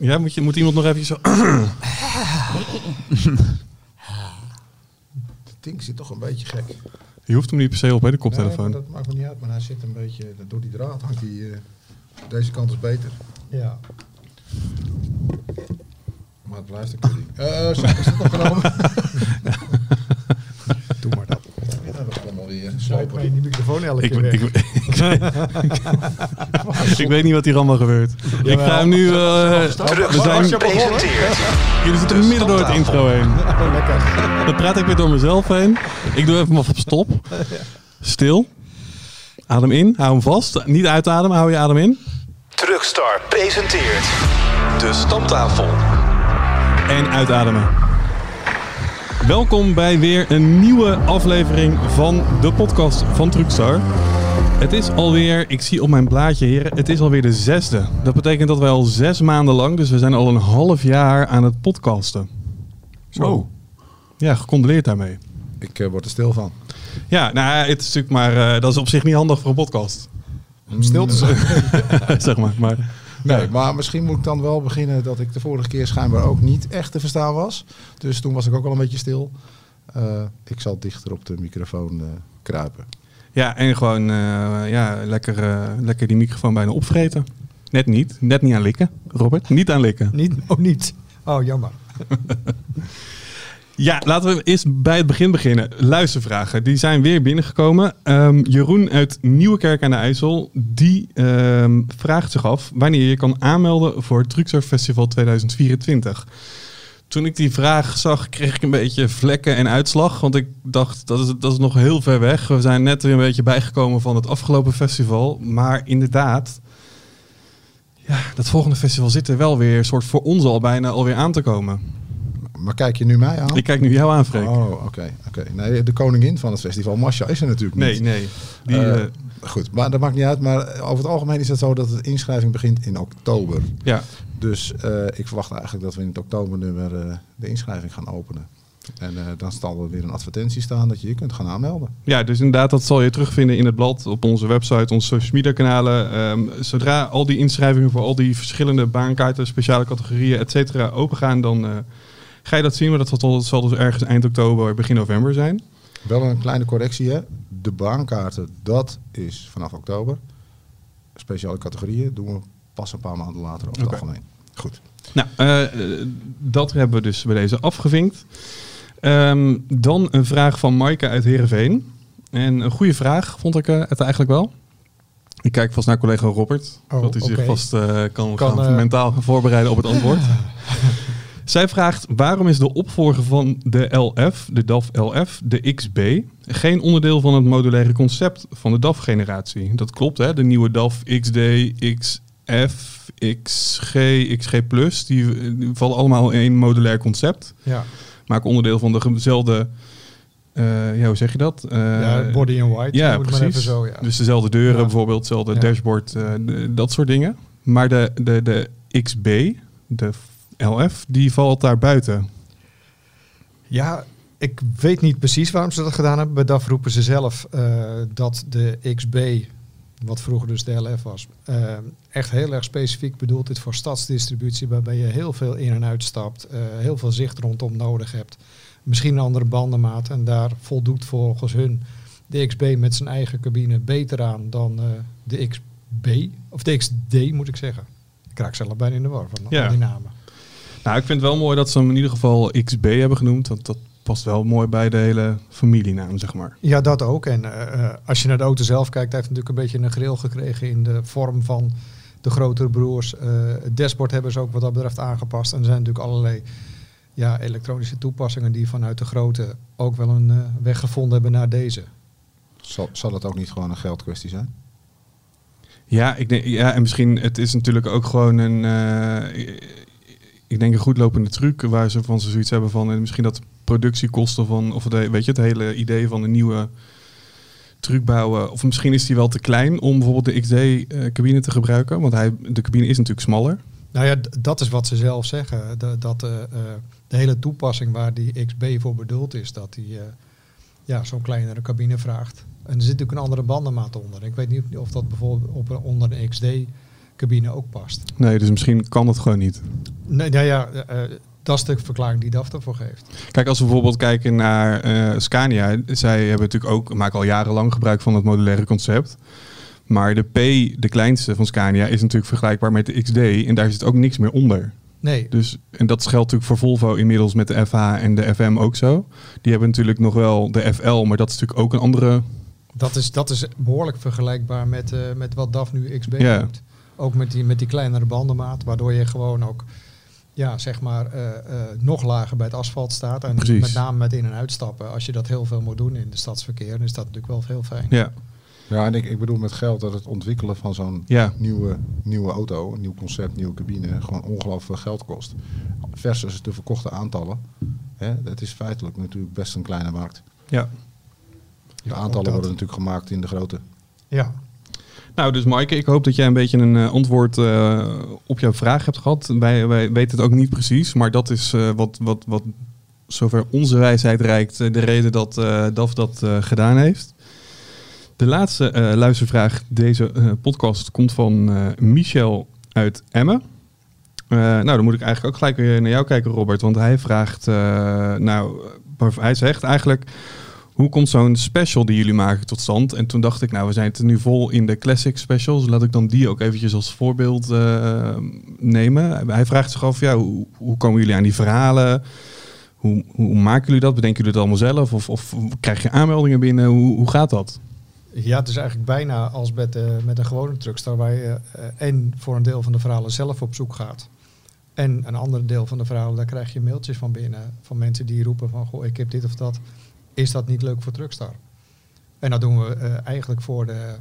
Ja, moet, je, moet iemand nog even zo... Het ding zit toch een beetje gek. Je hoeft hem niet per se op, hè, de koptelefoon. dat maakt me niet uit, maar hij zit een beetje... Door die draad hangt hij... eh, deze kant is beter. Ja. Maar het blijft een kutding. Eh, uh, is het nog genomen? Doe maar dat. Ja, dat is allemaal weer Sluit mij slopen. die microfoon elke Ik, keer weg. ik, ik, weet niet wat hier allemaal gebeurt. Ik ga hem nu... eh, we zijn, presenteert jullie zitten midden door het intro heen. Oh, lekker. Dan praat ik weer door mezelf heen. Ik doe even op stop. Stil. Adem in. Hou hem vast. Niet uitademen. Hou je adem in. Truckstar presenteert de stamtafel. En uitademen. Welkom bij weer een nieuwe aflevering van de podcast van Truckstar. Het is alweer, ik zie op mijn blaadje heren, het is alweer de zesde. Dat betekent dat wij al zes maanden lang, dus we zijn al een half jaar aan het podcasten. Zo. Ja, gecondoleerd daarmee. Ik eh, word er stil van. Ja, nou, het is natuurlijk maar, eh, dat is op zich niet handig voor een podcast. Om stil te zijn. zeg maar. maar Nee, maar misschien moet ik dan wel beginnen dat ik de vorige keer schijnbaar ook niet echt te verstaan was. Dus toen was ik ook wel een beetje stil. Eh, ik zal dichter op de microfoon kruipen. Ja, en gewoon eh, ja, lekker, eh, lekker die microfoon bijna opvreten. Net niet, net niet aan likken, Robert. Niet aan likken. Niet, ook niet. Oh, jammer. Ja, laten we eerst bij het begin beginnen. Luistervragen, die zijn weer binnengekomen. Ehm, Jeroen uit Nieuwekerk aan de IJssel, die ehm, vraagt zich af wanneer je kan aanmelden voor het Trucksurf Festival 2024. Toen ik die vraag zag, kreeg ik een beetje vlekken en uitslag. Want ik dacht, dat is, dat is nog heel ver weg. We zijn net weer een beetje bijgekomen van het afgelopen festival. Maar inderdaad, ja, dat volgende festival zit er wel weer soort voor ons al bijna alweer aan te komen. Maar kijk je nu mij aan? Ik kijk nu jou aan, Freek. Oh, oké. oké. Nee, de koningin van het festival, Masha, is er natuurlijk Nee, niet. nee. Die, Eh, eh, Goed, maar dat maakt niet uit. Maar over het algemeen is het zo dat de inschrijving begint in oktober. ja. Dus eh, ik verwacht eigenlijk dat we in het oktobernummer eh, de inschrijving gaan openen. En eh, dan zal er weer een advertentie staan dat je je kunt gaan aanmelden. ja, dus inderdaad, dat zal je terugvinden in het blad, op onze website, onze social media kanalen. Ehm, zodra al die inschrijvingen voor al die verschillende baankaarten, speciale categorieën, et cetera, opengaan, dan ga je dat zien. Maar dat zal, dat zal dus ergens eind oktober, begin november zijn. Wel een kleine correctie, hè? De baankaarten, dat is vanaf oktober. Speciale categorieën doen we pas een paar maanden later over het Oké. algemeen. Goed. Nou, eh, dat hebben we dus bij deze afgevinkt. Ehm, dan een vraag van Maaike uit Heerenveen. En een goede vraag, vond ik eh, het eigenlijk wel. Ik kijk vast naar collega Robert. Oh, dat hij zich vast eh, kan, Kan, gaan mentaal gaan voorbereiden op het antwoord. Zij vraagt, waarom is de opvolger van de LF, de DAF LF, de XB, geen onderdeel van het modulaire concept van de DAF-generatie? Dat klopt, hè? De nieuwe DAF XD, XF, XG, XG+, die, die vallen allemaal in één modulair concept. Ja. Maken onderdeel van dezelfde, eh, ja, hoe zeg je dat? Eh, ja, body in white. ja, precies. even zo, ja. Dus dezelfde deuren Ja. bijvoorbeeld, hetzelfde dashboard, eh, dat soort dingen. Maar de, de, de XB, de LF, die valt daar buiten. Ja, ik weet niet precies waarom ze dat gedaan hebben. Bij DAF roepen ze zelf dat de XB, wat vroeger dus de LF was, eh, echt heel erg specifiek bedoeld is voor stadsdistributie, waarbij je heel veel in en uitstapt, eh, heel veel zicht rondom nodig hebt. Misschien een andere bandenmaat en daar voldoet volgens hun de XB met zijn eigen cabine beter aan dan eh, de XB, of de XD moet ik zeggen. Ik raak zelf bijna in de war van Ja. al die namen. Nou, ik vind het wel mooi dat ze hem in ieder geval XB hebben genoemd. Want dat past wel mooi bij de hele familienaam, zeg maar. Ja, dat ook. En eh, eh, als je naar de auto zelf kijkt, hij heeft natuurlijk een beetje een grill gekregen in de vorm van de grotere broers. Eh, het dashboard hebben ze ook wat dat betreft aangepast. En er zijn natuurlijk allerlei ja, elektronische toepassingen die vanuit de grote ook wel een eh, weg gevonden hebben naar deze. Zal, zal het ook niet gewoon een geldkwestie zijn? Ja, ik denk, ja, en misschien, het is natuurlijk ook gewoon een, eh, ik denk een goed lopende truc waar ze van ze zoiets hebben van, en misschien dat productiekosten van, of het, weet je, het hele idee van een nieuwe truc bouwen, of misschien is die wel te klein om bijvoorbeeld de XD-cabine te gebruiken, want hij, de cabine is natuurlijk smaller. Nou ja, dat is wat ze zelf zeggen. De, dat eh, eh, de hele toepassing waar die XB voor bedoeld is, dat die eh, ja, zo'n kleinere cabine vraagt. En er zit natuurlijk een andere bandenmaat onder. Ik weet niet of dat bijvoorbeeld op een, onder een XD cabine ook past. Nee, dus misschien kan dat gewoon niet. Nee, nou ja, eh, eh, dat is de verklaring die DAF ervoor geeft. Kijk, als we bijvoorbeeld kijken naar eh, Scania. Zij hebben natuurlijk ook, maken al jarenlang gebruik van het modulaire concept. Maar de P, de kleinste van Scania, is natuurlijk vergelijkbaar met de XD. En daar zit ook niks meer onder. Nee, Dus, en dat geldt natuurlijk voor Volvo inmiddels met de FH en de FM ook zo. Die hebben natuurlijk nog wel de FL, maar dat is natuurlijk ook een andere... dat is, dat is behoorlijk vergelijkbaar met, eh, met wat DAF nu XB doet. Ook met die, met die kleinere bandenmaat, waardoor je gewoon ook ja, zeg maar, eh, eh, nog lager bij het asfalt staat. En Precies. met name met in- en uitstappen. Als je dat heel veel moet doen in de stadsverkeer, dan is dat natuurlijk wel heel fijn. Ja, Ja, en ik, ik bedoel met geld dat het ontwikkelen van zo'n ja. nieuwe, nieuwe auto, een nieuw concept, nieuwe cabine, gewoon ongelooflijk veel geld kost. Versus de verkochte aantallen. Hè, het is feitelijk natuurlijk best een kleine markt. ja. De aantallen dat. worden natuurlijk gemaakt in de grote. Ja, Nou, dus Maaike, ik hoop dat jij een beetje een eh, antwoord eh, op jouw vraag hebt gehad. Wij, wij weten het ook niet precies, maar dat is eh, wat, wat, wat zover onze wijsheid reikt, de reden dat DAF dat gedaan heeft. De laatste luistervraag deze podcast komt van Michel uit Emmen. Nou, dan moet ik eigenlijk ook gelijk weer naar jou kijken, Robert. Want hij vraagt, nou, hij zegt eigenlijk, hoe komt zo'n special die jullie maken tot stand? En toen dacht ik, nou, we zijn het nu vol in de classic specials. Laat ik dan die ook eventjes als voorbeeld eh, nemen. Hij vraagt zich af, ja, hoe, hoe komen jullie aan die verhalen? Hoe, hoe maken jullie dat? Bedenken jullie het allemaal zelf? Of, of krijg je aanmeldingen binnen? Hoe, hoe gaat dat? Ja, het is eigenlijk bijna als met, eh, met een gewone truckstar waar je eh, en voor een deel van de verhalen zelf op zoek gaat. En een ander deel van de verhalen, daar krijg je mailtjes van binnen. Van mensen die roepen van, goh, ik heb dit of dat. Is dat niet leuk voor Truckstar? En dat doen we eh, eigenlijk voor de,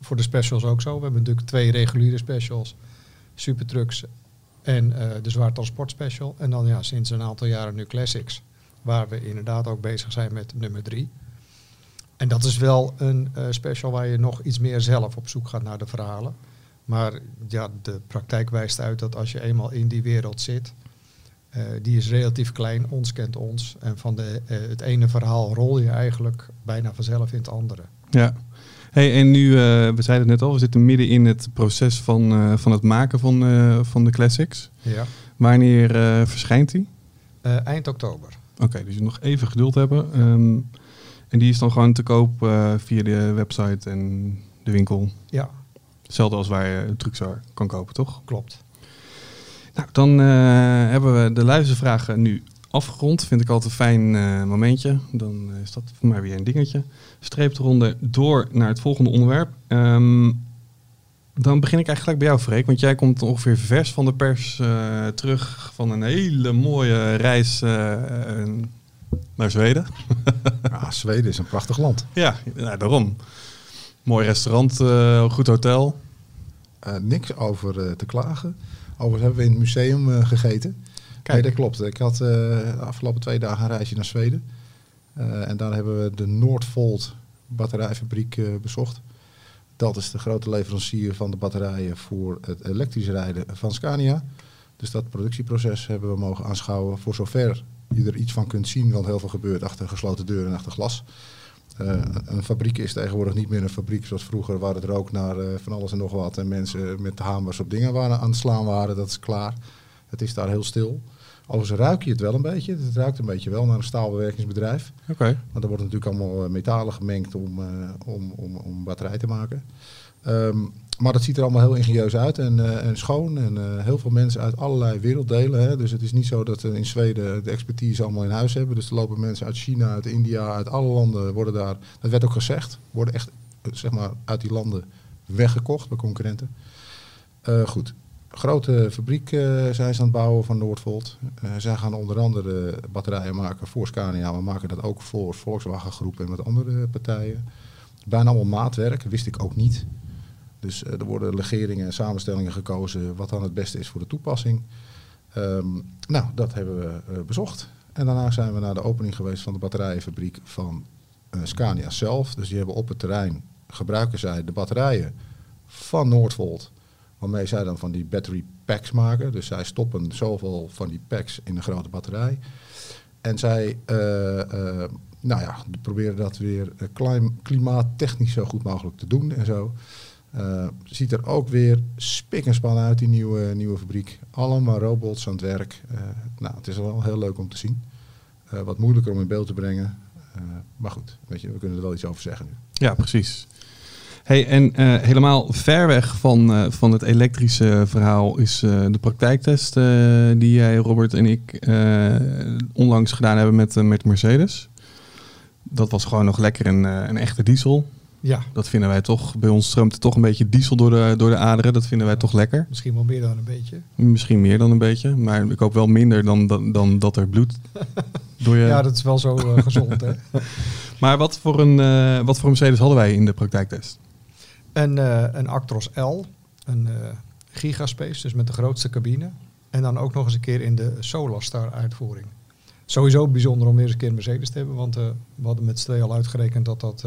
voor de specials ook zo. We hebben natuurlijk twee reguliere specials. Supertrucks en eh, de Zwaar Transport Special. En dan ja, sinds een aantal jaren nu Classics. Waar we inderdaad ook bezig zijn met nummer drie. En dat is wel een eh, special waar je nog iets meer zelf op zoek gaat naar de verhalen. Maar ja, de praktijk wijst uit dat als je eenmaal in die wereld zit, eh, die is relatief klein, ons kent ons. En van de, eh, het ene verhaal rol je eigenlijk bijna vanzelf in het andere. Ja. Hey, en nu, eh, we zeiden het net al, we zitten midden in het proces van, van het maken van, van de classics. Ja. Wanneer verschijnt die? Eind oktober. Oké, dus je nog even geduld hebben. Ehm, en die is dan gewoon te koop via de website en de winkel. Ja, Hetzelfde als waar je een truckstar kan kopen, toch? klopt. Nou, dan eh, hebben we de luistervragen nu afgerond. Vind ik altijd een fijn eh, momentje. Dan eh, is dat voor mij weer een dingetje. Streep de ronde door naar het volgende onderwerp. Ehm, dan begin ik eigenlijk gelijk bij jou, Freek. Want jij komt ongeveer vers van de pers terug van een hele mooie reis naar Zweden. Ja, Zweden is een prachtig land. Ja, nou, daarom. Mooi restaurant, goed hotel. Niks over te klagen. Overigens hebben we in het museum eh, gegeten. Kijk. Nee, dat klopt. Ik had eh, de afgelopen twee dagen een reisje naar Zweden. Eh, en daar hebben we de Noordvolt batterijfabriek bezocht. Dat is de grote leverancier van de batterijen voor het elektrisch rijden van Scania. Dus dat productieproces hebben we mogen aanschouwen. Voor zover je er iets van kunt zien, want heel veel gebeurt achter gesloten deuren en achter glas. Eh, een fabriek is tegenwoordig niet meer een fabriek zoals vroeger, waar het rook naar eh, van alles en nog wat. En mensen met hamers op dingen waren aan het slaan waren. Dat is klaar. Het is daar heel stil. Overigens ruik je het wel een beetje. Het ruikt een beetje wel naar een staalbewerkingsbedrijf. Oké. Want er worden natuurlijk allemaal eh, metalen gemengd om, om, om, om batterij te maken. Ehm, maar dat ziet er allemaal heel ingenieus uit en, eh, en schoon. En eh, heel veel mensen uit allerlei werelddelen. Hè. Dus het is niet zo dat we in Zweden de expertise allemaal in huis hebben. Dus er lopen mensen uit China, uit India, uit alle landen worden daar... Dat werd ook gezegd. Worden echt eh, zeg maar, uit die landen weggekocht bij concurrenten. Goed. Grote fabriek zijn ze aan het bouwen van Noordvolt. Zij gaan onder andere batterijen maken voor Scania. We maken dat ook voor Volkswagen Groep en met andere partijen. Bijna allemaal maatwerk, wist ik ook niet. Dus eh, er worden legeringen en samenstellingen gekozen wat dan het beste is voor de toepassing. Ehm, nou, dat hebben we eh, bezocht. En daarna zijn we naar de opening geweest van de batterijenfabriek van eh, Scania zelf. Dus die hebben op het terrein, gebruiken zij de batterijen van Noordvolt. Waarmee zij dan van die battery packs maken. Dus zij stoppen zoveel van die packs in een grote batterij. En zij nou ja, proberen dat weer klim- klimaattechnisch zo goed mogelijk te doen en zo. Eh, ziet er ook weer spik en span uit, die nieuwe, nieuwe fabriek. Allemaal robots aan het werk. Eh, nou, het is wel heel leuk om te zien. Eh, wat moeilijker om in beeld te brengen. Maar goed, weet je, we kunnen er wel iets over zeggen nu. Ja, precies. Hey, en helemaal ver weg van, van het elektrische verhaal is de praktijktest die jij, Robert en ik onlangs gedaan hebben met, met Mercedes. Dat was gewoon nog lekker een echte diesel. Ja, Dat vinden wij toch. Bij ons stroomt er toch een beetje diesel door de, door de aderen. Dat vinden wij toch lekker. misschien wel meer dan een beetje. Misschien meer dan een beetje. Maar ik hoop wel minder dan, dan, dan dat er bloed door je... Ja, dat is wel zo eh, gezond, hè. Maar wat voor, een, eh, wat voor een Mercedes hadden wij in de praktijktest? Een, eh, een Actros L, een gigaspace, dus met de grootste cabine. En dan ook nog eens een keer in de Solarstar uitvoering. Sowieso bijzonder om weer eens een keer een Mercedes te hebben, want we hadden met z'n al uitgerekend dat dat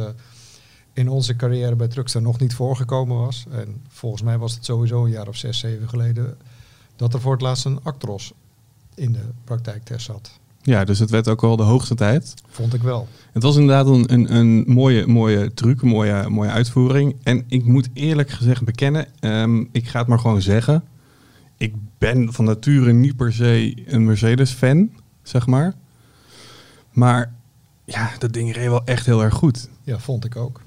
in onze carrière bij Truckster nog niet voorgekomen was. En volgens mij was het sowieso een jaar of zes, zeven geleden dat er voor het laatst een Actros in de praktijktest zat. Ja, dus het werd ook al de hoogste tijd. Vond ik wel. Het was inderdaad een, een, een mooie, mooie truc, een mooie, mooie uitvoering. En ik moet eerlijk gezegd bekennen, ehm, ik ga het maar gewoon zeggen. Ik ben van nature niet per se een Mercedes-fan, zeg maar. Maar ja, dat ding reed wel echt heel erg goed. Ja, vond ik ook.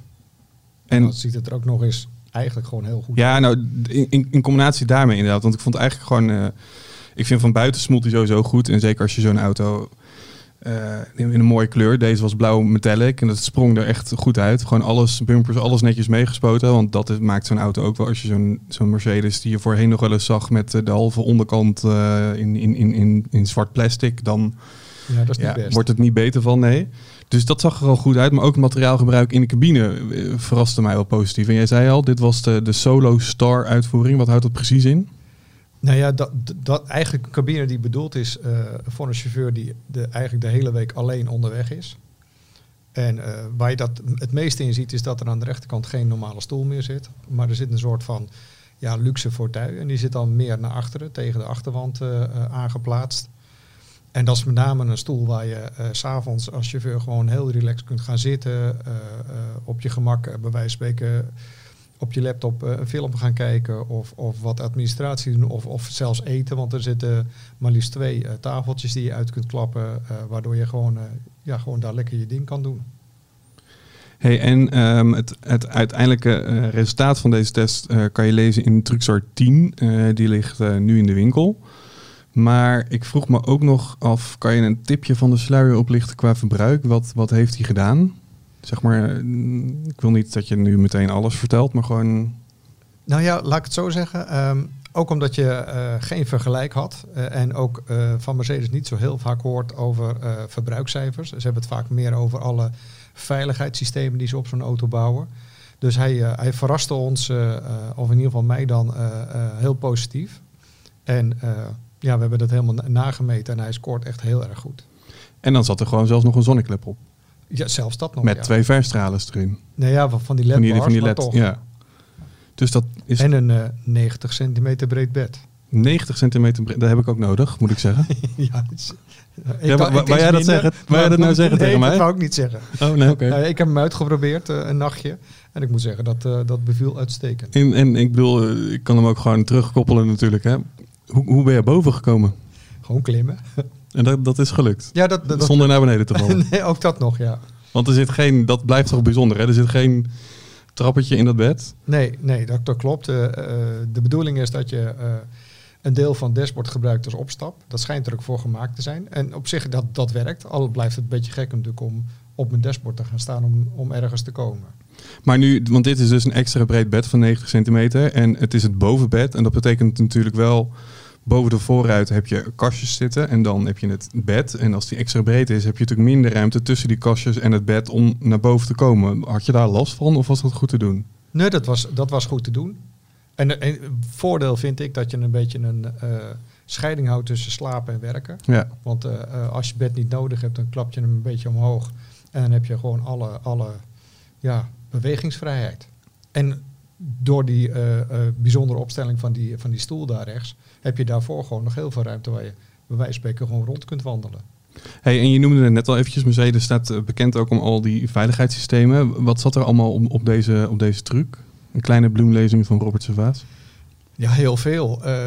En dan ziet het er ook nog eens eigenlijk gewoon heel goed ja, nou, in, in, in combinatie daarmee inderdaad. Want ik vond eigenlijk gewoon... eh, ik vind van buiten smoelt hij sowieso goed. En zeker als je zo'n auto eh, in een mooie kleur. Deze was blauw metallic en dat sprong er echt goed uit. Gewoon alles, bumpers, alles netjes meegespoten. Want dat maakt zo'n auto ook wel. Als je zo'n zo'n Mercedes die je voorheen nog wel eens zag met eh, de halve onderkant in, in, in, in, in zwart plastic, dan Ja, dat is niet ja, best. wordt het niet beter van, nee. Dus dat zag er al goed uit. Maar ook het materiaalgebruik in de cabine eh, verraste mij wel positief. En jij zei al, dit was de, de Solo Star uitvoering. Wat houdt dat precies in? Nou ja, dat, dat eigenlijk een cabine die bedoeld is eh, voor een chauffeur die de, eigenlijk de hele week alleen onderweg is. En eh, waar je dat het meeste in ziet, is dat er aan de rechterkant geen normale stoel meer zit. Maar er zit een soort van ja, luxe fauteuil. En die zit dan meer naar achteren, tegen de achterwand aangeplaatst. En dat is met name een stoel waar je s s'avonds als chauffeur gewoon heel relaxed kunt gaan zitten. eh, eh, op je gemak, bij wijze van spreken, op je laptop een film gaan kijken. Of, of wat administratie doen. Of, of zelfs eten. Want er zitten maar liefst twee tafeltjes die je uit kunt klappen. waardoor je gewoon, ja, gewoon daar lekker je ding kan doen. Hey, en ehm, het, het uiteindelijke resultaat van deze test kan je lezen in Truckstart 10. Eh, die ligt nu in de winkel. Maar ik vroeg me ook nog af, kan je een tipje van de sluier oplichten qua verbruik? Wat, wat heeft hij gedaan? Zeg maar, mm, ik wil niet dat je nu meteen alles vertelt, maar gewoon... Nou ja, laat ik het zo zeggen. Ehm, ook omdat je eh, geen vergelijk had. eh, en ook eh, van Mercedes niet zo heel vaak hoort over verbruikscijfers. Ze hebben het vaak meer over alle veiligheidssystemen die ze op zo'n auto bouwen. Dus hij, hij verraste ons, of in ieder geval mij dan, heel positief. En ja, we hebben dat helemaal na- nagemeten en hij scoort echt heel erg goed. En dan zat er gewoon zelfs nog een zonneklep op. Ja, zelfs dat nog. met ja. twee verstralers erin. Nee, ja, van, die LED-bars, van die LED, toch. ja. Dus dat is En een eh, 90 centimeter breed bed. 90 centimeter breed. Dat heb ik ook nodig, moet ik zeggen. ja, is- wou- jij dat minder, zeggen? Wou jij dat nou zeggen nee, tegen mij? dat wou ik niet zeggen. Oh, nee, oké. Ik heb hem uitgeprobeerd, eh, een nachtje. En ik moet zeggen, dat, eh, dat beviel uitstekend. En, en ik bedoel, ik kan hem ook gewoon terugkoppelen natuurlijk. Hè. Hoe, hoe ben je boven gekomen? Gewoon klimmen. En dat, dat is gelukt. Ja, dat, dat, Zonder naar beneden te vallen. nee, ook dat nog, ja. Want er zit geen, dat blijft toch bijzonder. Hè? Er zit geen trappetje in dat bed. Nee, nee dat, dat klopt. Eh, eh, de bedoeling is dat je eh, een deel van het dashboard gebruikt als opstap. Dat schijnt er ook voor gemaakt te zijn. En op zich, dat, dat werkt. Al blijft het een beetje gek natuurlijk om op mijn dashboard te gaan staan om, om ergens te komen. Maar nu, want dit is dus een extra breed bed van 90 centimeter. En het is het bovenbed. En dat betekent natuurlijk wel, boven de voorruit heb je kastjes zitten. En dan heb je het bed. En als die extra breed is, heb je natuurlijk minder ruimte tussen die kastjes en het bed om naar boven te komen. Had je daar last van of was dat goed te doen? Nee, dat was, dat was goed te doen. En, voordeel vind ik dat je een beetje een eh, scheiding houdt tussen slapen en werken. Ja. Want eh, eh, als je bed niet nodig hebt, dan klap je hem een beetje omhoog. En dan heb je gewoon alle, alle ja, bewegingsvrijheid. En door die eh, eh, bijzondere opstelling van die, van die stoel daar rechts, heb je daarvoor gewoon nog heel veel ruimte waar je bij wijze van spreken gewoon rond kunt wandelen. Hey, en je noemde het net al eventjes, Mercedes staat eh, bekend ook om al die veiligheidssystemen. Wat zat er allemaal op, op, deze, op deze truc? Een kleine bloemlezing van Robert Servaas. Ja, heel veel. Uh,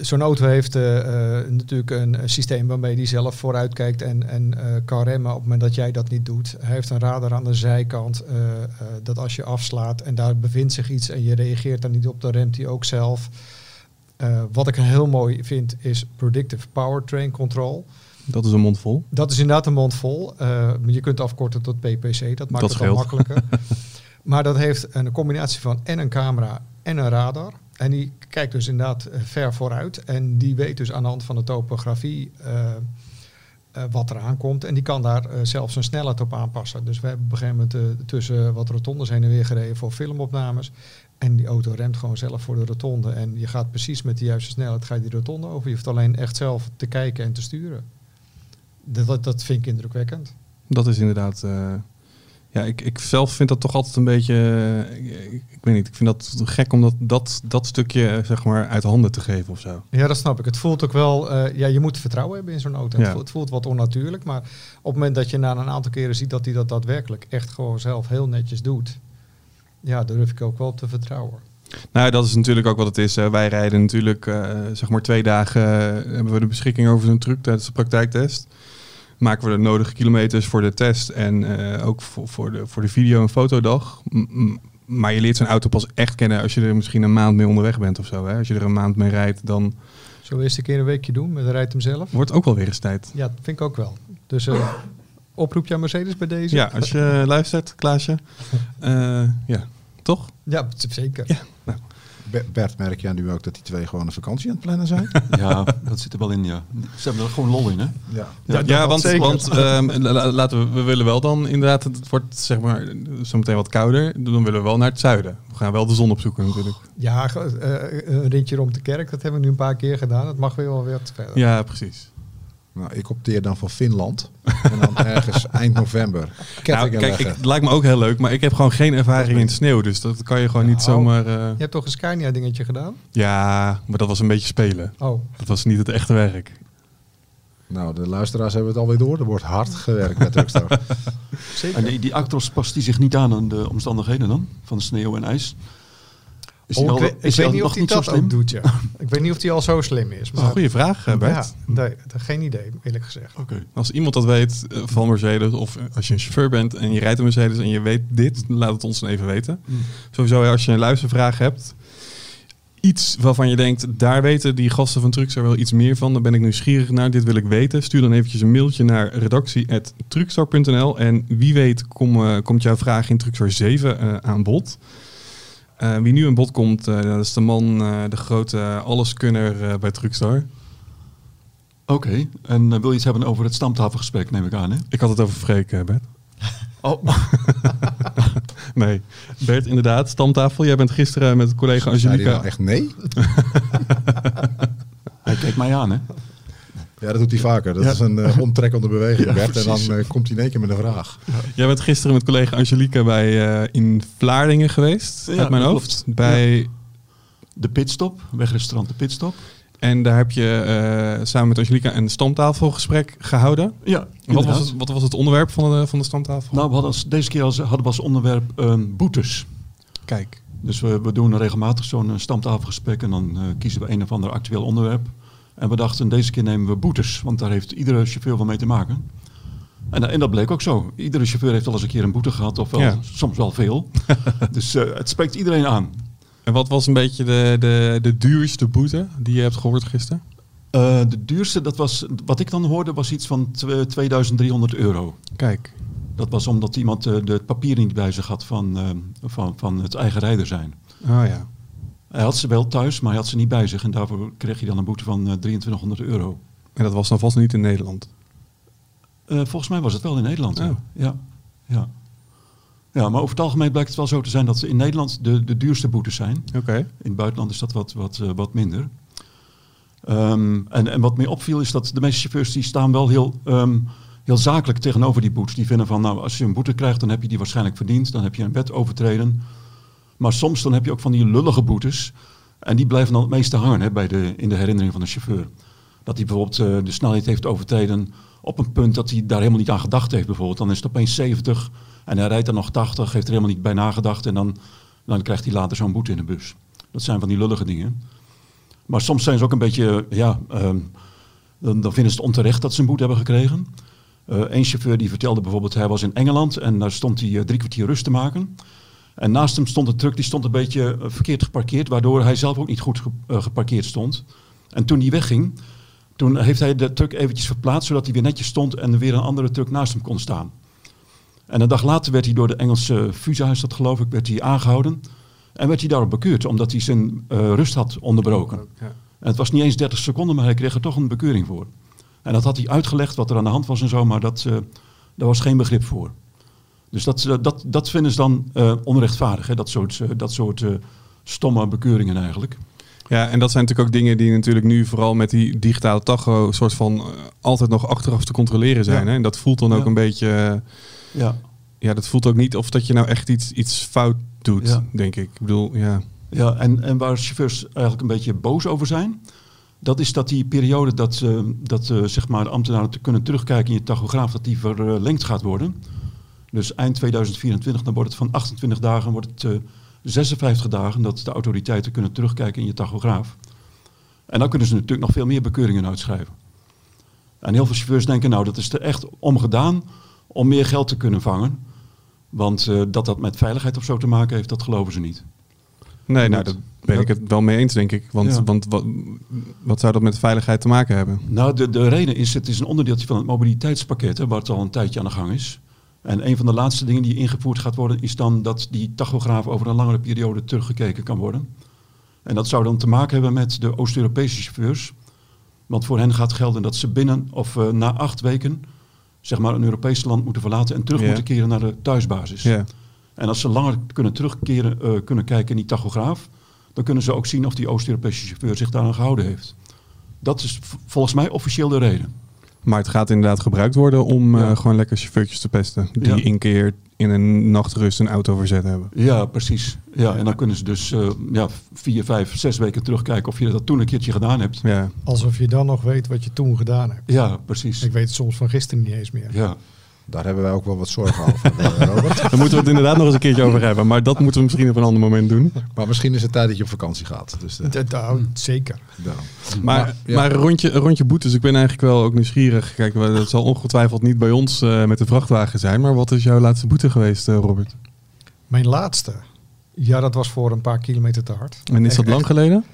Zo'n auto heeft eh, eh, natuurlijk een, een systeem waarmee die zelf vooruit kijkt en, en kan remmen op het moment dat jij dat niet doet. Hij heeft een radar aan de zijkant dat als je afslaat en daar bevindt zich iets en je reageert daar niet op, dan remt hij ook zelf. Wat ik heel mooi vind is Predictive Powertrain Control. Dat is een mond vol. Dat is inderdaad een mond vol. Je kunt afkorten tot PPC, dat maakt Dat het scheelt. makkelijker. maar dat heeft een combinatie van en een camera en een radar. En die kijkt dus inderdaad eh, ver vooruit. En die weet dus aan de hand van de topografie eh, eh, wat er aankomt. En die kan daar zelfs een snelheid op aanpassen. Dus we hebben op een gegeven moment tussen wat rotondes heen en weer gereden voor filmopnames. En die auto remt gewoon zelf voor de rotonde. En je gaat precies met de juiste snelheid ga je die rotonde over. Je hoeft alleen echt zelf te kijken en te sturen. Dat, dat vind ik indrukwekkend. Dat is inderdaad. Ja, ik, ik zelf vind dat toch altijd een beetje. eh, ik, ik weet niet, ik vind dat gek om dat, dat, dat stukje eh, zeg maar uit handen te geven of zo. Ja, dat snap ik. Het voelt ook wel, eh, ja, je moet vertrouwen hebben in zo'n auto. Ja. Het, voelt, het voelt wat onnatuurlijk, maar op het moment dat je na een aantal keren ziet dat hij dat daadwerkelijk echt gewoon zelf heel netjes doet, ja, durf ik ook wel op te vertrouwen. Nou, dat is natuurlijk ook wat het is. hè. Wij rijden natuurlijk, zeg maar twee dagen, hebben we de beschikking over zo'n truc tijdens de praktijktest. Maken we de nodige kilometers voor de test en eh, ook voor, voor, de, voor de video- en fotodag. M- maar je leert zo'n auto pas echt kennen als je er misschien een maand mee onderweg bent of zo. Hè? Als je er een maand mee rijdt, dan Zullen we eerst een keer een weekje doen met de rijdt hem zelf? wordt ook wel weer eens tijd. Ja, dat vind ik ook wel. Dus eh oproepje aan Mercedes bij deze? Ja, als je luistert, Klaasje. Eh, ja, toch? Ja, zeker. Ja. Be- Bert, merk jij nu ook dat die twee gewoon een vakantie aan het plannen zijn? Ja, dat zit er wel in, ja. Ze hebben er gewoon lol in, hè? ja. Ja, want, zeker. want ehm, la- la- laten we, we willen wel dan inderdaad, het wordt zeg maar zometeen wat kouder, dan willen we wel naar het zuiden. We gaan wel de zon opzoeken natuurlijk. Ja, ge- eh, een ritje rond de kerk, dat hebben we nu een paar keer gedaan. Dat mag weer wel weer verder. Ja, precies. Nou, ik opteer dan voor Finland. En dan ergens eind november. Nou, kijk, ik, het lijkt me ook heel leuk, maar ik heb gewoon geen ervaring in sneeuw, dus dat kan je gewoon niet Nou. zomaar... eh, Je hebt toch een Scania dingetje gedaan? ja, maar dat was een beetje spelen. Oh, Dat was niet het echte werk. Nou, de luisteraars hebben het alweer door. Er wordt hard gewerkt met Truckstar. zeker. En die, die Actros past die zich niet aan aan de omstandigheden dan? Van sneeuw en ijs? Is Oh, ik al, weet, ik is die weet al niet of hij dat ook doet, ja. ik weet niet of hij al zo slim is. Is een Maar goede vraag, eh, Bert. ja, nee, geen idee, eerlijk gezegd. Oké. Als iemand dat weet eh, van Mercedes, of als je een chauffeur bent en je rijdt een Mercedes en je weet dit, laat het ons dan even weten. Mm. Sowieso, als je een luistervraag hebt, iets waarvan je denkt, daar weten die gasten van Truckstar wel iets meer van, dan ben ik nieuwsgierig naar, dit wil ik weten. Stuur dan eventjes een mailtje naar redactie.truckstar.nl en wie weet kom, eh, komt jouw vraag in Truckstar 7 eh, aan bod. Eh, wie nu aan bod komt, eh, dat is de man, eh, de grote alleskunner eh, bij Truckstar. Oké, en wil je iets hebben over het stamtafelgesprek, neem ik aan, hè? Ik had het over Freek, Bert. Oh, Nee, Bert, inderdaad, stamtafel. Jij bent gisteren met collega Angelica. nou echt nee? hij kijkt mij aan, hè? Ja, dat doet hij vaker. Dat Ja. is een eh, omtrekkende beweging, Ja, Bert. En dan eh, komt hij in één keer met een vraag. Jij bent gisteren met collega Angelica bij, eh, in Vlaardingen geweest, Ja, uit mijn hoofd. klopt. Bij, De pitstop, wegrestaurant De Pitstop. En daar heb je eh, samen met Angelica een stamtafelgesprek gehouden. Ja, Wat was, het, wat was het onderwerp van de, van de stamtafel? Nou, we hadden als, deze keer als, hadden we als onderwerp ehm, boetes. Kijk, Dus we, we doen regelmatig zo'n stamtafelgesprek en dan eh, kiezen we een of ander actueel onderwerp. En we dachten, deze keer nemen we boetes, want daar heeft iedere chauffeur wel mee te maken. En, en dat bleek ook zo. Iedere chauffeur heeft wel eens een keer een boete gehad, of wel, Ja. soms wel veel. dus eh, het spreekt iedereen aan. en wat was een beetje de, de, de duurste boete die je hebt gehoord gisteren? Eh, de duurste, dat was, wat ik dan hoorde, was iets van tw- 2300 euro. Kijk, Dat was omdat iemand eh, de papieren niet bij zich had van, eh, van, van het eigen rijder zijn. oh ja. Hij had ze wel thuis, maar hij had ze niet bij zich. En daarvoor kreeg hij dan een boete van eh, 2300 euro. En dat was dan vast niet in Nederland. Eh, volgens mij was het wel in Nederland. Ja. Oh. Ja. Ja. ja, maar over het algemeen blijkt het wel zo te zijn dat ze in Nederland de, de duurste boetes zijn. Oké. In het buitenland is dat wat, wat, eh, wat minder. Ehm, en, en wat mij opviel is dat de meeste chauffeurs die staan wel heel, ehm, heel zakelijk tegenover die boetes. Die vinden van, nou, als je een boete krijgt, dan heb je die waarschijnlijk verdiend. Dan heb je een wet overtreden. Maar soms dan heb je ook van die lullige boetes. En die blijven dan het meeste hangen hè, bij de, in de herinnering van de chauffeur. Dat hij bijvoorbeeld eh, de snelheid heeft overtreden op een punt dat hij daar helemaal niet aan gedacht heeft bijvoorbeeld. Dan is het opeens 70 en hij rijdt er nog 80, heeft er helemaal niet bij nagedacht. En dan Dan krijgt hij later zo'n boete in de bus. Dat zijn van die lullige dingen. Maar soms zijn ze ook een beetje, ja, ehm, dan, dan vinden ze het onterecht dat ze een boete hebben gekregen. Eén chauffeur die vertelde bijvoorbeeld, hij was in Engeland en daar stond hij eh, drie kwartier rust te maken. En naast hem stond een truck, die stond een beetje eh, verkeerd geparkeerd, waardoor hij zelf ook niet goed eh, geparkeerd stond. En toen hij wegging, toen heeft hij de truck eventjes verplaatst, zodat hij weer netjes stond en er weer een andere truck naast hem kon staan. En een dag later werd hij door de Engelse FUSA, is dat geloof ik, werd hij aangehouden. En werd hij daarop bekeurd, omdat hij zijn eh, rust had onderbroken. Ja. En het was niet eens 30 seconden, maar hij kreeg er toch een bekeuring voor. En dat had hij uitgelegd wat er aan de hand was en zo, maar dat, daar was geen begrip voor. Dus dat, eh, dat, dat vinden ze dan eh, onrechtvaardig, hè? dat soort, eh, dat soort stomme bekeuringen eigenlijk. Ja, en dat zijn natuurlijk ook dingen die natuurlijk nu vooral met die digitale tacho soort van altijd nog achteraf te controleren zijn. Ja. Hè? En dat voelt dan ook Ja. een beetje, Ja, ja, dat voelt ook niet of dat je nou echt iets, iets fout doet, Ja. denk ik. Ik bedoel, ja. ja en, en waar chauffeurs eigenlijk een beetje boos over zijn, dat is dat die periode dat, eh, dat zeg maar de ambtenaren te kunnen terugkijken in je tachograaf, dat die verlengd gaat worden. Dus eind 2024, dan wordt het van 28 dagen, wordt het eh, 56 dagen dat de autoriteiten kunnen terugkijken in je tachograaf. En dan kunnen ze natuurlijk nog veel meer bekeuringen uitschrijven. En heel veel chauffeurs denken, nou dat is er echt om gedaan om meer geld te kunnen vangen. Want eh, dat dat met veiligheid of zo te maken heeft, dat geloven ze niet. Nee, nou, daar ben ik het wel mee eens, denk ik. Want, Ja. want wat, wat zou dat met veiligheid te maken hebben? Nou, de, de reden is, het is een onderdeeltje van het mobiliteitspakket, hè, het al een tijdje aan de gang is. En een van de laatste dingen die ingevoerd gaat worden, is dan dat die tachograaf over een langere periode teruggekeken kan worden. En dat zou dan te maken hebben met de Oost-Europese chauffeurs. Want voor hen gaat gelden dat ze binnen of eh, na acht weken zeg maar, een Europees land moeten verlaten en terug moeten keren naar de thuisbasis. Ja. En als ze langer kunnen terugkeren, eh, kunnen kijken in die tachograaf, dan kunnen ze ook zien of die Oost-Europese chauffeur zich daaraan gehouden heeft. Dat is volgens mij officieel de reden. Maar het gaat inderdaad gebruikt worden om Ja. eh, gewoon lekker chauffeurtjes te pesten. Die Ja. een keer in een nachtrust een auto verzet hebben. Ja, precies. Ja, en dan kunnen ze dus eh, ja, vier, vijf, zes weken terugkijken of je dat toen een keertje gedaan hebt. Ja. Alsof je dan nog weet wat je toen gedaan hebt. Ja, precies. Ik weet het soms van gisteren niet eens meer. Ja. Daar hebben wij ook wel wat zorgen over, Robert. Daar moeten we het inderdaad nog eens een keertje over hebben. Maar dat moeten we misschien op een ander moment doen. Maar misschien is het tijd dat je op vakantie gaat. Dus eh, Dat, nou, zeker. daarom. Maar, Maar, ja. maar een, rondje, een rondje boetes, ik ben eigenlijk wel ook nieuwsgierig. Kijk, dat zal ongetwijfeld niet bij ons eh, met de vrachtwagen zijn. Maar wat is jouw laatste boete geweest, eh, Robert? Mijn laatste. Ja, dat was voor een paar kilometer te hard. En is dat Echt- lang geleden?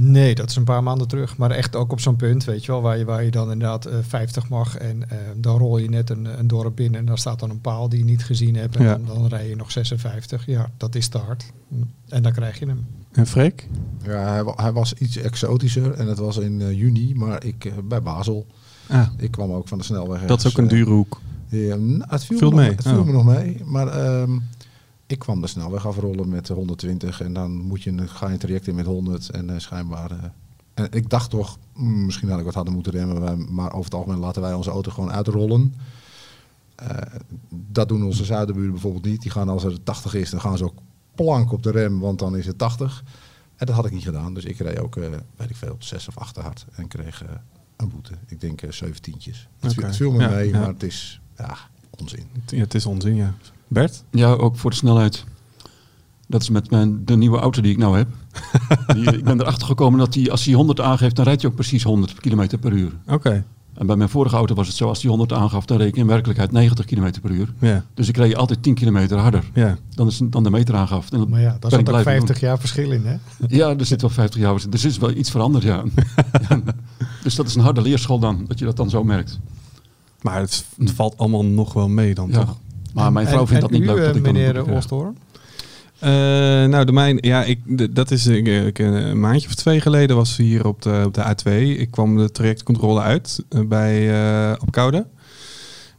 Nee, dat is een paar maanden terug. Maar echt ook op zo'n punt, weet je wel, waar je, waar je dan inderdaad eh 50 mag. En eh, dan rol je net een, een dorp binnen en daar staat dan een paal die je niet gezien hebt. En Ja. dan, dan rij je nog 56. Ja, dat is te hard. En dan krijg je hem. En Freek? Ja, hij, wa- hij was iets exotischer en het was in eh, juni, maar ik bij Basel. Ah, Ik kwam ook van de snelweg. dat is ook een dure hoek. ja, nou, het viel, me nog- mee, Het viel oh. me nog mee, maar ehm, ik kwam de snelweg afrollen met 120 en dan moet je, een- ga je een traject in met 100 en eh, schijnbaar... eh, en ik dacht toch, mm, misschien had ik wat harder moeten remmen, maar over het algemeen laten wij onze auto gewoon uitrollen. Eh, dat doen onze zuidenburen bijvoorbeeld niet. Die gaan als er 80 is, dan gaan ze ook plank op de rem, want dan is het 80. En dat had ik niet gedaan. Dus ik reed ook, weet ik veel, 6 of 8 te hard. En kreeg een boete. Ik denk eh 17'tjes. Het, viel- Oké. het viel me Ja, mee, ja. maar het is ja, onzin. Ja, het is onzin, ja. Bert? ja, ook voor de snelheid. Dat is met mijn, de nieuwe auto die ik nou heb. Die, ik ben erachter gekomen dat die, als hij 100 aangeeft, dan rijdt hij ook precies 100 km per uur. Oké, En bij mijn vorige auto was het zo, als hij 100 aangaf, dan reed ik in werkelijkheid 90 km per uur. ja. Dus ik reed altijd 10 kilometer harder ja. dan, is, dan de meter aangaf. En dat Maar ja, daar zat ook blijven 50 jaar verschil in, hè? Ja, er zit wel 50 jaar. Dus er is wel iets veranderd, ja. Ja. Dus dat is een harde leerschool dan, dat je dat dan zo merkt. Maar het, het valt allemaal nog wel mee dan, Ja. toch? Maar mijn En- vrouw vindt en dat niet u, leuk. eh, Dat ik meneer. Oosterhoorn? Eh, nou, de mijn, ja, ik, de- dat is ik, ik, een maandje of twee geleden was hier op de, op de A2. Ik kwam de trajectcontrole uit eh, bij eh op Koude.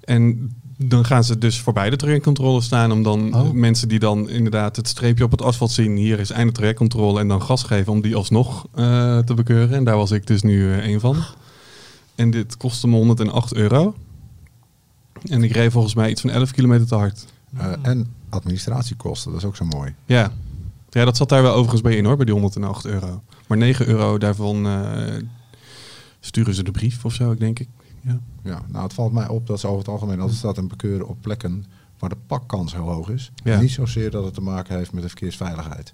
En dan gaan ze dus voorbij de trajectcontrole staan om dan Oh. mensen die dan inderdaad het streepje op het asfalt zien. Hier is einde trajectcontrole en dan gas geven om die alsnog eh, te bekeuren. En daar was ik dus nu eh, één van. En dit kostte me 108 euro. En ik reed volgens mij iets van 11 kilometer te hard. Eh, en administratiekosten, dat is ook zo mooi. Ja. ja, dat zat daar wel overigens bij in hoor, bij die 108 euro. Maar 9 euro daarvan eh, sturen ze de brief of zo, ik denk ik. Ja. Ja, nou, het valt mij op dat ze over het algemeen, als er staat een bekeuren op plekken waar de pakkans heel hoog is. Ja. Niet zozeer dat het te maken heeft met de verkeersveiligheid.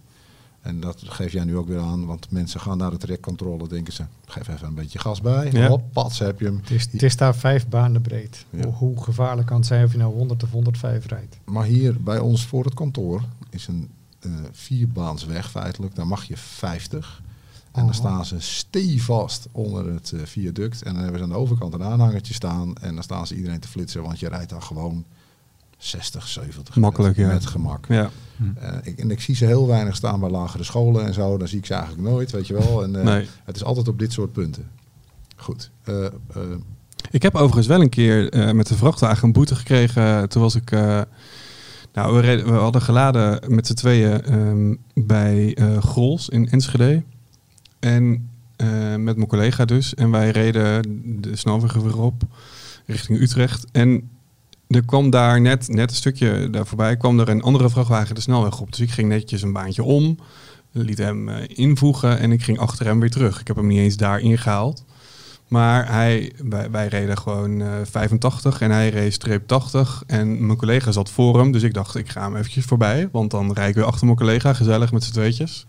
En dat geef jij nu ook weer aan, want mensen gaan naar de trajectcontrole, denken ze, geef even een beetje gas bij. Ja. Hop, pats heb je hem. Het is, het is daar vijf banen breed. Ja. Hoe, hoe gevaarlijk kan het zijn of je nou 100 of 105 rijdt? Maar hier bij ons voor het kantoor is een eh vierbaansweg feitelijk. Daar mag je 50. En dan Oh. staan ze stevast onder het eh, viaduct. En dan hebben ze aan de overkant een aanhangertje staan. En dan staan ze iedereen te flitsen, want je rijdt daar gewoon 60, 70. Makkelijk, met, ja. Met gemak. Ja. Eh, ik, en ik zie ze heel weinig staan bij lagere scholen en zo. Dan zie ik ze eigenlijk nooit, weet je wel. En, eh, Nee. Het is altijd op dit soort punten. Goed. Eh, Ik heb overigens wel een keer met de vrachtwagen een boete gekregen. Toen was ik. nou, we, reden- we hadden geladen met z'n tweeën ehm, bij Grols in Enschede. En met mijn collega dus. En wij reden de snelweg weer op richting Utrecht. En er kwam daar net, net een stukje daar voorbij, kwam er een andere vrachtwagen de snelweg op. Dus ik ging netjes een baantje om, liet hem eh, invoegen en ik ging achter hem weer terug. Ik heb hem niet eens daar ingehaald. Maar hij, wij, wij reden gewoon eh, 85 en hij reed streep 80. En mijn collega zat voor hem, dus ik dacht ik ga hem eventjes voorbij. Want dan rijd ik weer achter mijn collega, gezellig met z'n tweetjes.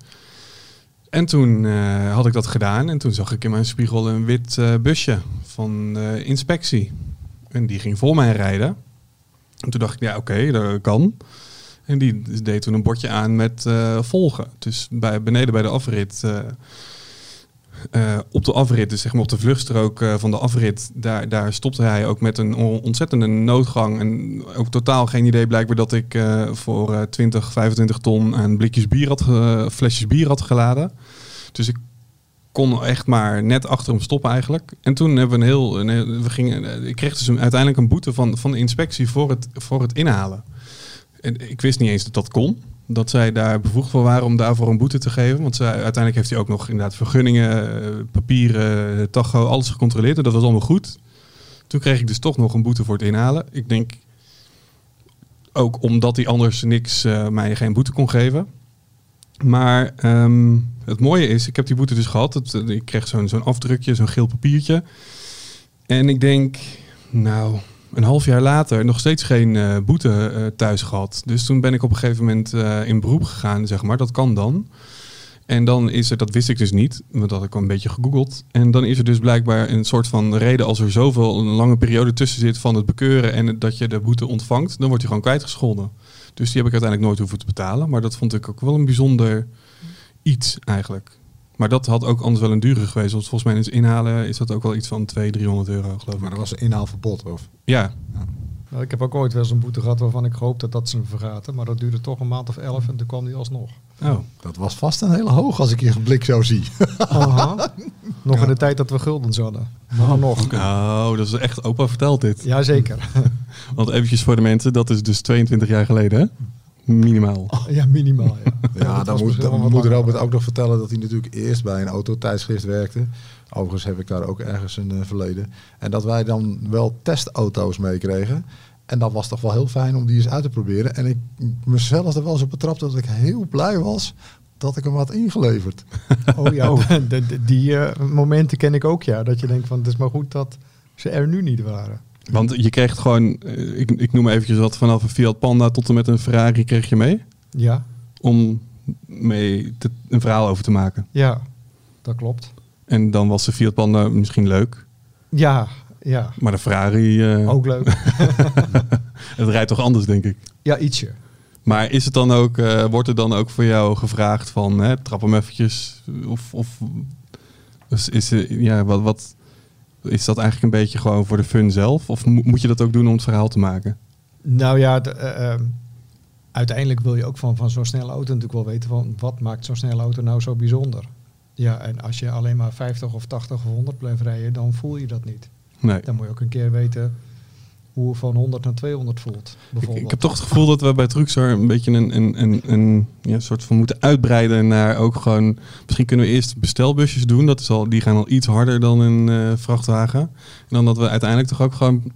En toen eh, had ik dat gedaan en toen zag ik in mijn spiegel een wit eh, busje van inspectie. En die ging voor mij rijden. En toen dacht ik, ja oké, dat kan. En die deed toen een bordje aan met eh, volgen. Dus bij, beneden bij de afrit, eh, eh, op de afrit, dus zeg maar op de vluchtstrook van de afrit, daar, daar stopte hij ook met een on- ontzettende noodgang. En ook totaal geen idee blijkbaar dat ik voor eh 20, 25 ton aan blikjes bier had, flesjes bier had geladen. Dus ik kon echt maar net achter hem stoppen eigenlijk. En toen hebben we een heel, we gingen, eh, ik kreeg dus uiteindelijk een boete van, van de inspectie voor het, voor het inhalen. En ik wist niet eens dat dat kon. Dat zij daar bevoegd voor waren om daarvoor een boete te geven. Want zij, uiteindelijk heeft hij ook nog inderdaad vergunningen, eh, papieren, tacho, alles gecontroleerd. En dat was allemaal goed. Toen kreeg ik dus toch nog een boete voor het inhalen. Ik denk ook omdat hij anders niks eh, mij geen boete kon geven. Maar ehm, het mooie is, ik heb die boete dus gehad. Eh, ik kreeg zo'n afdrukje, zo'n geel papiertje. En ik denk, nou, een half jaar later nog steeds geen eh, boete eh, thuis gehad. Dus toen ben ik op een gegeven moment in beroep gegaan, zeg maar. Dat kan dan. En dan is er, dat wist ik dus niet, want dat had ik al een beetje gegoogeld. En dan is er dus blijkbaar een soort van reden als er zoveel een lange periode tussen zit van het bekeuren en dat je de boete ontvangt, dan wordt hij gewoon kwijtgescholden. Dus die heb ik uiteindelijk nooit hoeven te betalen. Maar dat vond ik ook wel een bijzonder iets eigenlijk. Maar dat had ook anders wel een dure geweest. Want volgens mij het inhalen is dat ook wel iets van 200, 300 euro geloof maar ik. er was een inhaalverbod. Of? Ja, Nou, ik heb ook ooit wel eens een boete gehad waarvan ik gehoopt dat dat ze hem vergaten. Maar dat duurde toch een maand of elf en toen kwam die alsnog. oh. Dat was vast een hele hoog als ik je blik zo zie. Nog in de tijd dat we guldens hadden. Maar dan nog. Oh, dat is echt opa vertelt dit. Jazeker. Want eventjes voor de mensen, dat is dus 22 jaar geleden, hè? Minimaal. ja, minimaal. Ja, Ja, dan moet, dan. Robert ook nog vertellen dat hij natuurlijk eerst bij een autotijdschrift werkte. Overigens heb ik daar ook ergens een eh, verleden. En dat wij dan wel testauto's meekregen. En dat was toch wel heel fijn om die eens uit te proberen. En ik mezelf er wel eens op betrapte dat ik heel blij was dat ik hem had ingeleverd. Oh ja, de- de- die eh, momenten ken ik ook ja. Dat je denkt van het is maar goed dat ze er nu niet waren. Want je kreeg gewoon, eh, ik, ik noem maar eventjes wat, vanaf een Fiat Panda tot en met een Ferrari kreeg je mee. Ja, Om mee te- een verhaal over te maken. ja, dat klopt. En dan was de Fiat Panda misschien leuk. Ja, ja, Maar de Ferrari, eh, ook leuk. het rijdt toch anders denk ik. Ja, ietsje. Maar is het dan ook, eh, wordt er dan ook voor jou gevraagd van, hè, trap hem eventjes? Of, of is, is, eh, ja, wat, wat, is dat eigenlijk een beetje gewoon voor de fun zelf? Of mo- moet je dat ook doen om het verhaal te maken? Nou ja, de, eh, ehm, uiteindelijk wil je ook van, van zo'n snelle auto natuurlijk wel weten van wat maakt zo'n snelle auto nou zo bijzonder. Ja, en als je alleen maar 50 of 80 of 100 blijft rijden, dan voel je dat niet. Nee. Dan moet je ook een keer weten hoe van 100 naar 200 voelt. Ik, Bijvoorbeeld. ik heb toch het gevoel dat we bij Truxar een beetje een, een, een, een ja, soort van moeten uitbreiden naar ook gewoon... Misschien kunnen we eerst bestelbusjes doen. Dat is al, die gaan al iets harder dan een eh, vrachtwagen. En dan dat we uiteindelijk toch ook gewoon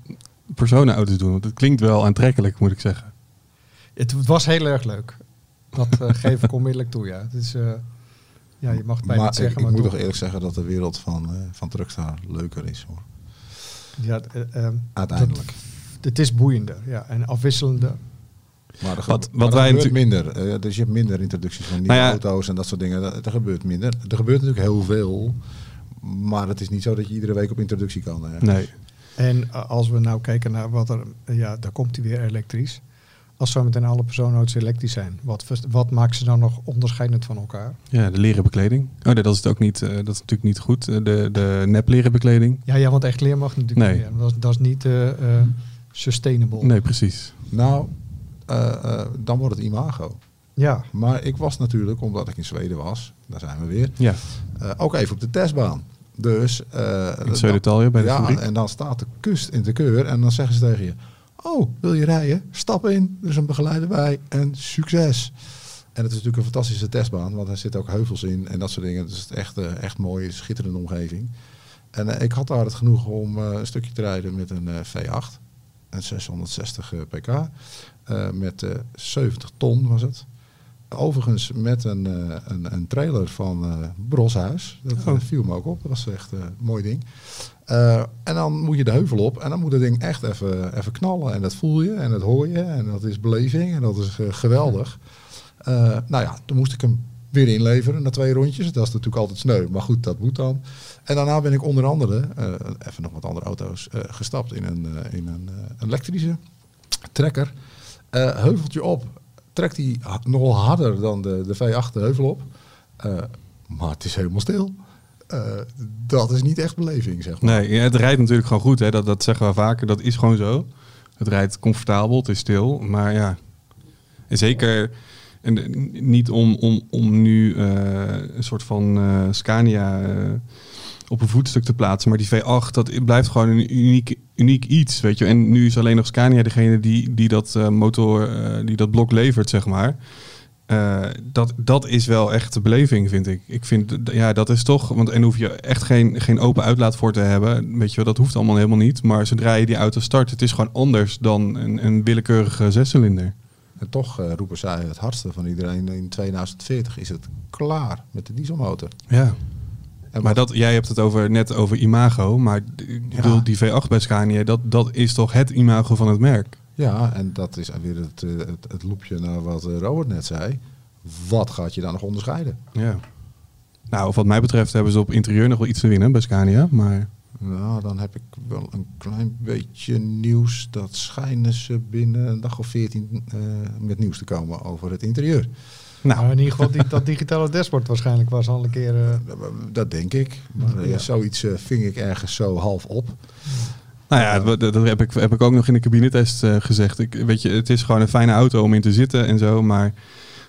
personenauto's doen. Want het klinkt wel aantrekkelijk, moet ik zeggen. Het was heel erg leuk. Dat eh, geef ik onmiddellijk toe, ja. Het is, eh, ja, je mag het bijna maar niet zeggen, ik, maar ik moet toch. eerlijk zeggen dat de wereld van, eh van Truckstar leuker is. Hoor. Ja, eh, ehm, Uiteindelijk. het is boeiender ja, en afwisselender. Maar er, Wat- wat maar er wij gebeurt natuurlijk- minder. Eh, dus je hebt minder introducties van nieuwe Nou ja- auto's en dat soort dingen. Dat- Er gebeurt minder. Er gebeurt natuurlijk heel veel. Maar het is niet zo dat je iedere week op introductie kan. eh. Nee. En als we nou kijken naar wat er, ja, daar komt hij weer elektrisch. Als zometeen alle personenauto's elektrisch zijn, wat, wat maakt ze dan nog onderscheidend van elkaar? Ja, de leren bekleding. Oh nee, dat is het ook niet. eh, dat is natuurlijk niet goed. Eh, de, de nep leren bekleding. Ja, ja want echt leer mag natuurlijk Nee. niet meer. Dat, is- dat is niet eh, eh, sustainable. Nee, precies. Nou, eh, eh, dan wordt het imago. Ja, Maar ik was natuurlijk, omdat ik in Zweden was, daar zijn we weer, Ja, eh, ook even op de testbaan. Dus, eh, in Zuid-Italië bij de ja, fabriek. en dan staat de kust in de keur en dan zeggen ze tegen je: Oh, wil je rijden? Stap in, er is een begeleider bij en succes. En het is natuurlijk een fantastische testbaan, want er zitten ook heuvels in en dat soort dingen. Dus het is echt, eh, echt mooie, schitterende omgeving. En eh, ik had daar het genoegen om eh, een stukje te rijden met een eh, V8, een 660 eh, pk, met eh 70 ton was het. Overigens met een, een, een trailer van Broshuis. Dat Oh. viel me ook op. Dat was echt een mooi ding. Eh, en dan moet je de heuvel op en dan moet het ding echt even, even knallen. En dat voel je en dat hoor je en dat is beleving en dat is eh, geweldig. Eh, nou ja, toen moest ik hem weer inleveren na twee rondjes. Dat is natuurlijk altijd sneu, maar goed, dat moet dan. En daarna ben ik onder andere, even nog wat andere auto's, gestapt in een, in een elektrische trekker. Heuveltje op, trekt ha- nogal harder dan de, de V8 de heuvel op. Maar het is helemaal stil. Eh, dat is niet echt beleving, zeg maar. Nee, het rijdt natuurlijk gewoon goed. Hè. Dat, dat zeggen we vaker. Dat is gewoon zo. Het rijdt comfortabel, het is stil. Maar ja, zeker en, niet om, om, om nu eh, een soort van eh, Scania op een voetstuk te plaatsen. Maar die V8, dat blijft gewoon een uniek, uniek iets. Weet je. En nu is alleen nog Scania degene die, die, dat, motor, die dat blok levert, zeg maar. Eh, dat, dat is wel echt de beleving, vind ik. Ik vind, ja, dat is toch, want en hoef je echt geen, geen open uitlaat voor te hebben. Weet je wel, dat hoeft allemaal helemaal niet. Maar zodra je die auto start, het is gewoon anders dan een, een willekeurige zescilinder. En toch eh, roepen zij het hardste van iedereen. In 2040 is het klaar met de dieselmotor. Ja. En Maar dat, jij hebt het over, net over imago, maar ik Ja. bedoel, die V8 bij Scania, dat, dat is toch het imago van het merk. Ja, en dat is weer het, eh, het, het loopje naar wat eh, Robert net zei. Wat gaat je dan nog onderscheiden? Ja. Nou, wat mij betreft hebben ze op interieur nog wel iets te winnen bij Scania, maar... Nou, dan heb ik wel een klein beetje nieuws. Dat schijnen ze binnen een dag of veertien eh, met nieuws te komen over het interieur. Nou, maar in ieder geval die, dat digitale dashboard waarschijnlijk was al een keer... eh, Dat denk ik. Maar Ja. zoiets eh, ving ik ergens zo half op. Nou ja, dat, dat heb, ik, heb ik ook nog in de cabinetest eh, gezegd. Ik, weet je, het is gewoon een fijne auto om in te zitten en zo, maar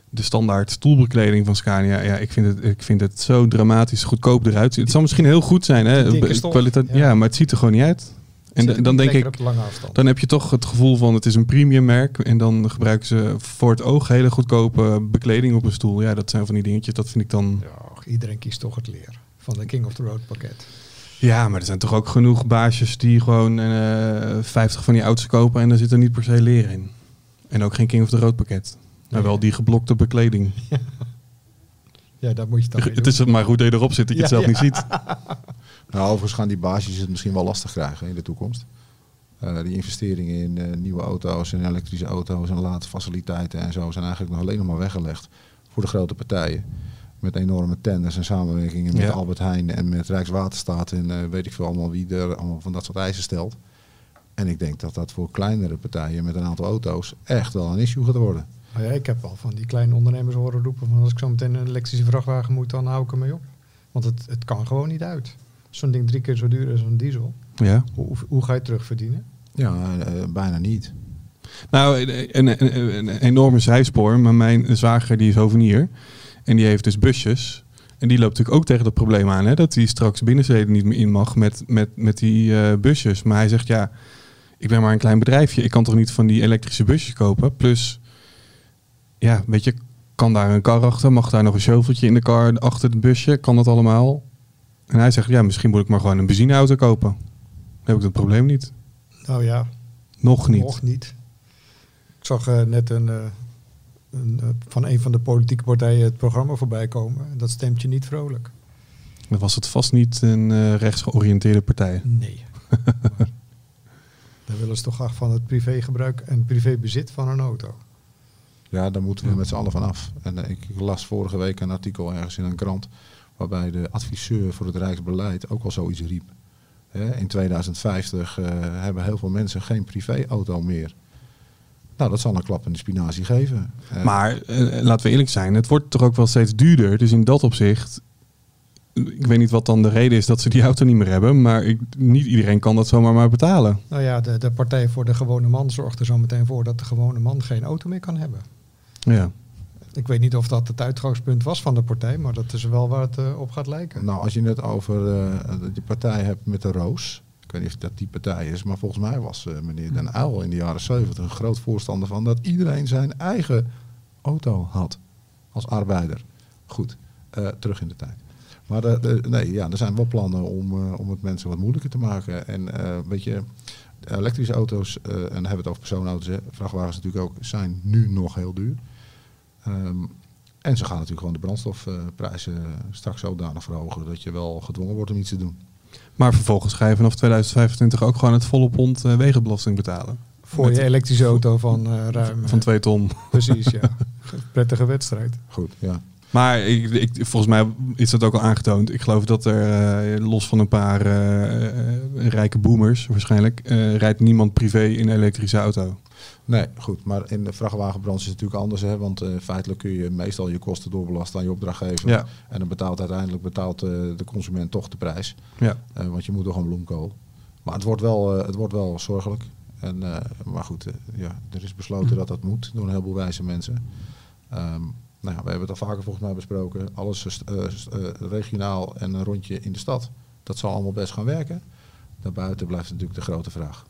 de standaard stoelbekleding van Scania, ja, ik vind het, ik vind het zo dramatisch goedkoop eruit. zien. Het zal misschien heel goed zijn, hè? Kwaliteit, ja. ja. maar het ziet er gewoon niet uit. En dan niet denk ik, dan heb je toch het gevoel van het is een premium merk en dan gebruiken ze voor het oog hele goedkope bekleding op een stoel. Ja, dat zijn van die dingetjes, dat vind ik dan... Ja, iedereen kiest toch het leer van de King of the Road pakket. Ja, maar er zijn toch ook genoeg baasjes die gewoon eh 50 van die auto's kopen en daar zit er niet per se leer in. En ook geen King of the Road pakket. Maar wel die geblokte bekleding. Ja, daar moet je het dan mee Het is maar goed dat je erop zit dat je Ja, het zelf ja. niet ziet. Nou, overigens gaan die baasjes het misschien wel lastig krijgen in de toekomst. Eh, die investeringen in eh, nieuwe auto's en elektrische auto's en laadfaciliteiten en zo zijn eigenlijk nog alleen nog maar weggelegd voor de grote partijen. Met enorme tenders en samenwerkingen met Ja. Albert Heijn en met Rijkswaterstaat en eh, weet ik veel allemaal wie er allemaal van dat soort eisen stelt. En ik denk dat dat voor kleinere partijen met een aantal auto's echt wel een issue gaat worden. Nou ja, ik heb wel van die kleine ondernemers horen roepen van als ik zo meteen een elektrische vrachtwagen moet, dan hou ik ermee op. Want het, het kan gewoon niet uit. Zo'n ding drie keer zo duur als een diesel. Ja. Hoe, hoe ga je het terugverdienen? Ja, eh, bijna niet. Nou, een, een, een, een enorme zijspoor. Maar mijn zwager die is hovenier. En die heeft dus busjes. En die loopt natuurlijk ook tegen dat probleem aan. Hè, dat hij straks binnensteden niet meer in mag met, met, met die eh, busjes. Maar hij zegt ja, ik ben maar een klein bedrijfje. Ik kan toch niet van die elektrische busjes kopen. Plus, ja, weet je, kan daar een kar achter? Mag daar nog een shoveltje in de kar achter het busje? Kan dat allemaal? En hij zegt ja, misschien moet ik maar gewoon een benzineauto kopen. Dan heb ik dat probleem niet. Nou ja, Nog niet. nog niet. Ik zag eh, net een, eh, een, eh, van een van de politieke partijen het programma voorbij komen. Dat stemt je niet vrolijk. Dan was het vast niet een eh, rechtsgeoriënteerde partij. Nee. Dan willen ze toch af van het privégebruik en privébezit van een auto. Ja, daar moeten we met z'n allen van af. En eh, ik las vorige week een artikel ergens in een krant... waarbij de adviseur voor het Rijksbeleid ook al zoiets riep. Hè, in 2050 eh, hebben heel veel mensen geen privéauto meer. Nou, dat zal een klap in de spinazie geven. Eh, Maar eh, laten we eerlijk zijn, het wordt toch ook wel steeds duurder. Dus in dat opzicht, ik weet niet wat dan de reden is dat ze die auto niet meer hebben. Maar ik, niet iedereen kan dat zomaar maar betalen. Nou ja, de, de Partij voor de Gewone Man zorgt er zo meteen voor dat de gewone man geen auto meer kan hebben. Ja. Ik weet niet of dat het uitgangspunt was van de partij, maar dat is wel waar het eh, op gaat lijken. Nou, als je het over eh, die partij hebt met de Roos. Ik weet niet of dat die partij is, maar volgens mij was eh, meneer Den Uyl in de jaren 70 een groot voorstander van dat iedereen zijn eigen auto had als arbeider. Goed, eh, terug in de tijd. Maar de, nee, ja, er zijn wel plannen om, eh, om het mensen wat moeilijker te maken. En weet je, elektrische auto's, en dan hebben we het over personenauto's, hè, vrachtwagens natuurlijk ook, zijn nu nog heel duur. Ehm, en ze gaan natuurlijk gewoon de brandstofprijzen straks zodanig verhogen dat je wel gedwongen wordt om iets te doen. Maar vervolgens ga je vanaf 2025 ook gewoon het volle pond eh, wegenbelasting betalen. Voor Met- je elektrische auto van eh, ruim. Van eh, twee ton. Precies, ja. Prettige wedstrijd. Goed, ja. Maar ik, ik, volgens mij is dat ook al aangetoond. Ik geloof dat er, los van een paar rijke boomers waarschijnlijk, rijdt niemand privé in een elektrische auto. Nee, goed. Maar in de vrachtwagenbranche is het natuurlijk anders. Hè, want eh, feitelijk kun je meestal je kosten doorbelasten aan je opdrachtgever. Ja. En dan betaalt uiteindelijk betaalt, eh, de consument toch de prijs. Ja. Eh, want je moet toch een bloemkool. Maar het wordt wel, het wordt wel zorgelijk. En, maar goed, ja, er is besloten dat dat moet door een heleboel wijze mensen. Ehm, nou ja, we hebben het al vaker volgens mij besproken. Alles regionaal en een rondje in de stad. Dat zal allemaal best gaan werken. Daarbuiten blijft natuurlijk de grote vraag.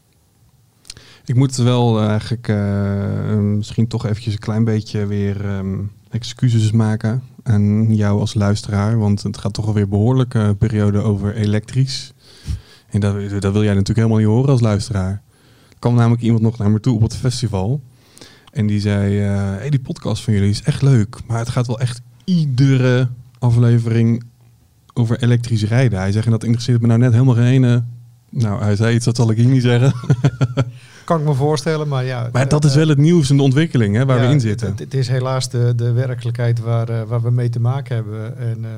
Ik moet wel eh, eigenlijk eh, misschien toch eventjes een klein beetje weer ehm, excuses maken aan jou als luisteraar. Want het gaat toch alweer behoorlijk eh, periode over elektrisch. En dat, dat wil jij natuurlijk helemaal niet horen als luisteraar. Er kwam namelijk iemand nog naar me toe op het festival. En die zei, eh hey, die podcast van jullie is echt leuk. Maar het gaat wel echt iedere aflevering over elektrisch rijden. Hij zegt, en dat interesseert me nou net helemaal geen. Nou, hij zei iets, dat zal ik hier niet zeggen. Kan ik me voorstellen, maar ja. Maar dat is eh, wel het nieuws en de ontwikkeling hè, waar ja, we in zitten. Het, is helaas de, de werkelijkheid waar, eh, waar we mee te maken hebben. En eh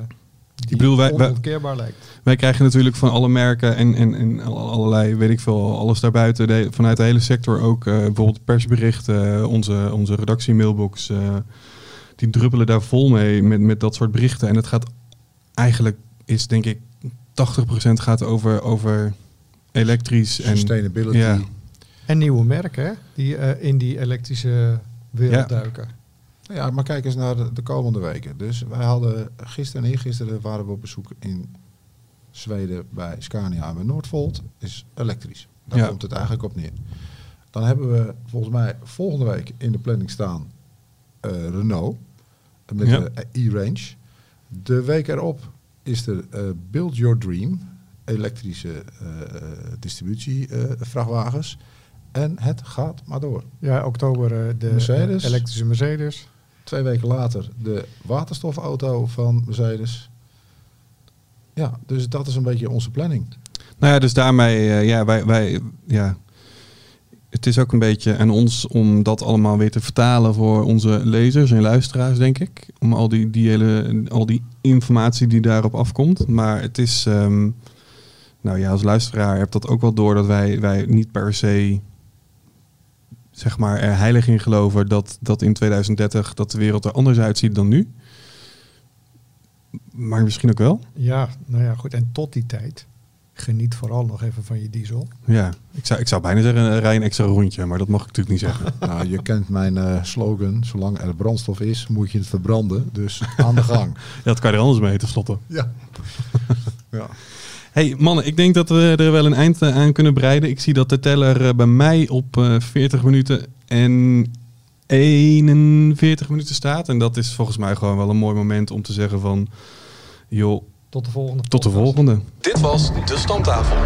die bedoel, wij- wij- lijkt. Wij krijgen natuurlijk van alle merken en, en, en al- allerlei, weet ik veel, alles daarbuiten, de, vanuit de hele sector ook. bijvoorbeeld persberichten, onze, onze redactiemailbox, eh die druppelen daar vol mee met, met dat soort berichten. En het gaat eigenlijk, is denk ik, 80% gaat over, over elektrisch. En, Sustainability. ja. En nieuwe merken hè, die eh, in die elektrische wereld Ja. duiken. Ja, maar kijk eens naar de, de komende weken. Dus wij hadden gisteren en eergisteren waren we op bezoek in Zweden bij Scania en bij Noordvolt. Is elektrisch. Daar Ja. komt het eigenlijk op neer. Dan hebben we volgens mij volgende week in de planning staan eh, Renault met Ja. de e-range. De week erop is er eh, Build Your Dream, elektrische eh distributievrachtwagens. en het gaat maar door. Ja, oktober eh, de Mercedes. elektrische Mercedes. Twee weken later de waterstofauto van Mercedes. Ja, dus dat is een beetje onze planning. Nou ja, dus daarmee, eh, ja, wij, wij, ja. Het is ook een beetje aan ons om dat allemaal weer te vertalen voor onze lezers en luisteraars, denk ik. Om al die, die hele, al die informatie die daarop afkomt. Maar het is, ehm, nou ja, als luisteraar heb dat ook wel door dat wij, wij niet per se, zeg maar, er heilig in geloven dat, dat in 2030 dat de wereld er anders uitziet dan nu. Maar misschien ook wel. Ja, nou ja, goed. En tot die tijd, geniet vooral nog even van je diesel. Ja, ik zou, ik zou bijna zeggen, eh, rij een extra rondje, maar dat mag ik natuurlijk niet zeggen. nou, je kent mijn eh, slogan. Zolang er brandstof is, moet je het verbranden. Dus aan de gang. Ja, dat kan je er anders mee, tenslotte. Ja. ja. Hey, mannen, ik denk dat we er wel een eind eh, aan kunnen breiden. Ik zie dat de teller eh, bij mij op eh 40 minuten en 41 minuten staat. En dat is volgens mij gewoon wel een mooi moment om te zeggen van... joh, Tot de volgende tot de volgende. Dit was De Stamtafel.